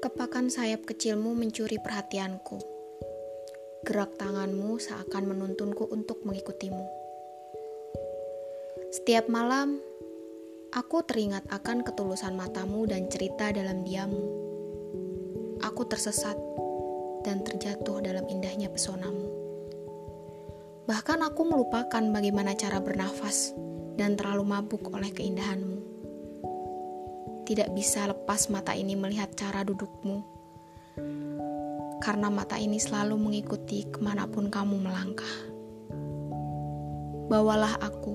Gerakan sayap kecilmu mencuri perhatianku. Gerak tanganmu seakan menuntunku untuk mengikutimu. Setiap malam, aku teringat akan ketulusan matamu dan cerita dalam diammu. Aku tersesat dan terjatuh dalam indahnya pesonamu. Bahkan aku melupakan bagaimana cara bernafas dan terlalu mabuk oleh keindahanmu. Tidak bisa lepas mata ini melihat cara dudukmu, karena mata ini selalu mengikuti ke mana pun kamu melangkah. Bawalah aku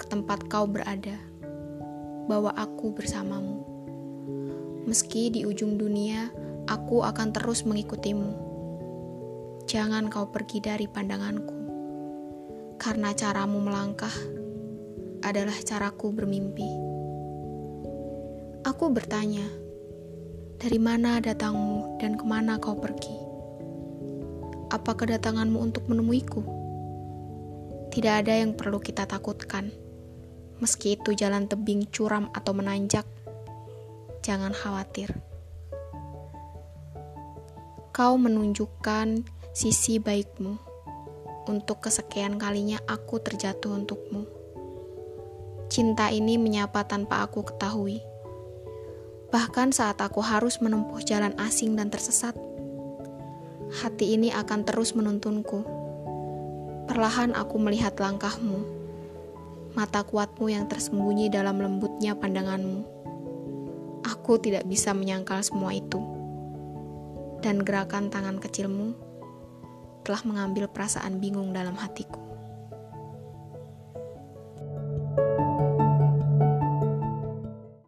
ke tempat kau berada, bawa aku bersamamu. Meski di ujung dunia, aku akan terus mengikutimu Jangan kau pergi dari pandanganku, karena caramu melangkah adalah caraku bermimpi. Aku bertanya, dari mana datangmu dan ke mana kau pergi? Apa kedatanganmu untuk menemuiku? Tidak ada yang perlu kita takutkan, meski itu jalan tebing curam atau menanjak. Jangan khawatir. Kau menunjukkan sisi baikmu. Untuk kesekian kalinya aku terjatuh untukmu. Cinta ini menyapa tanpa aku ketahui. Bahkan saat aku harus menempuh jalan asing dan tersesat, hati ini akan terus menuntunku. Perlahan aku melihat langkahmu, mata kuatmu yang tersembunyi dalam lembutnya pandanganmu. Aku tidak bisa menyangkal semua itu. Dan gerakan tangan kecilmu telah mengambil perasaan bingung dalam hatiku.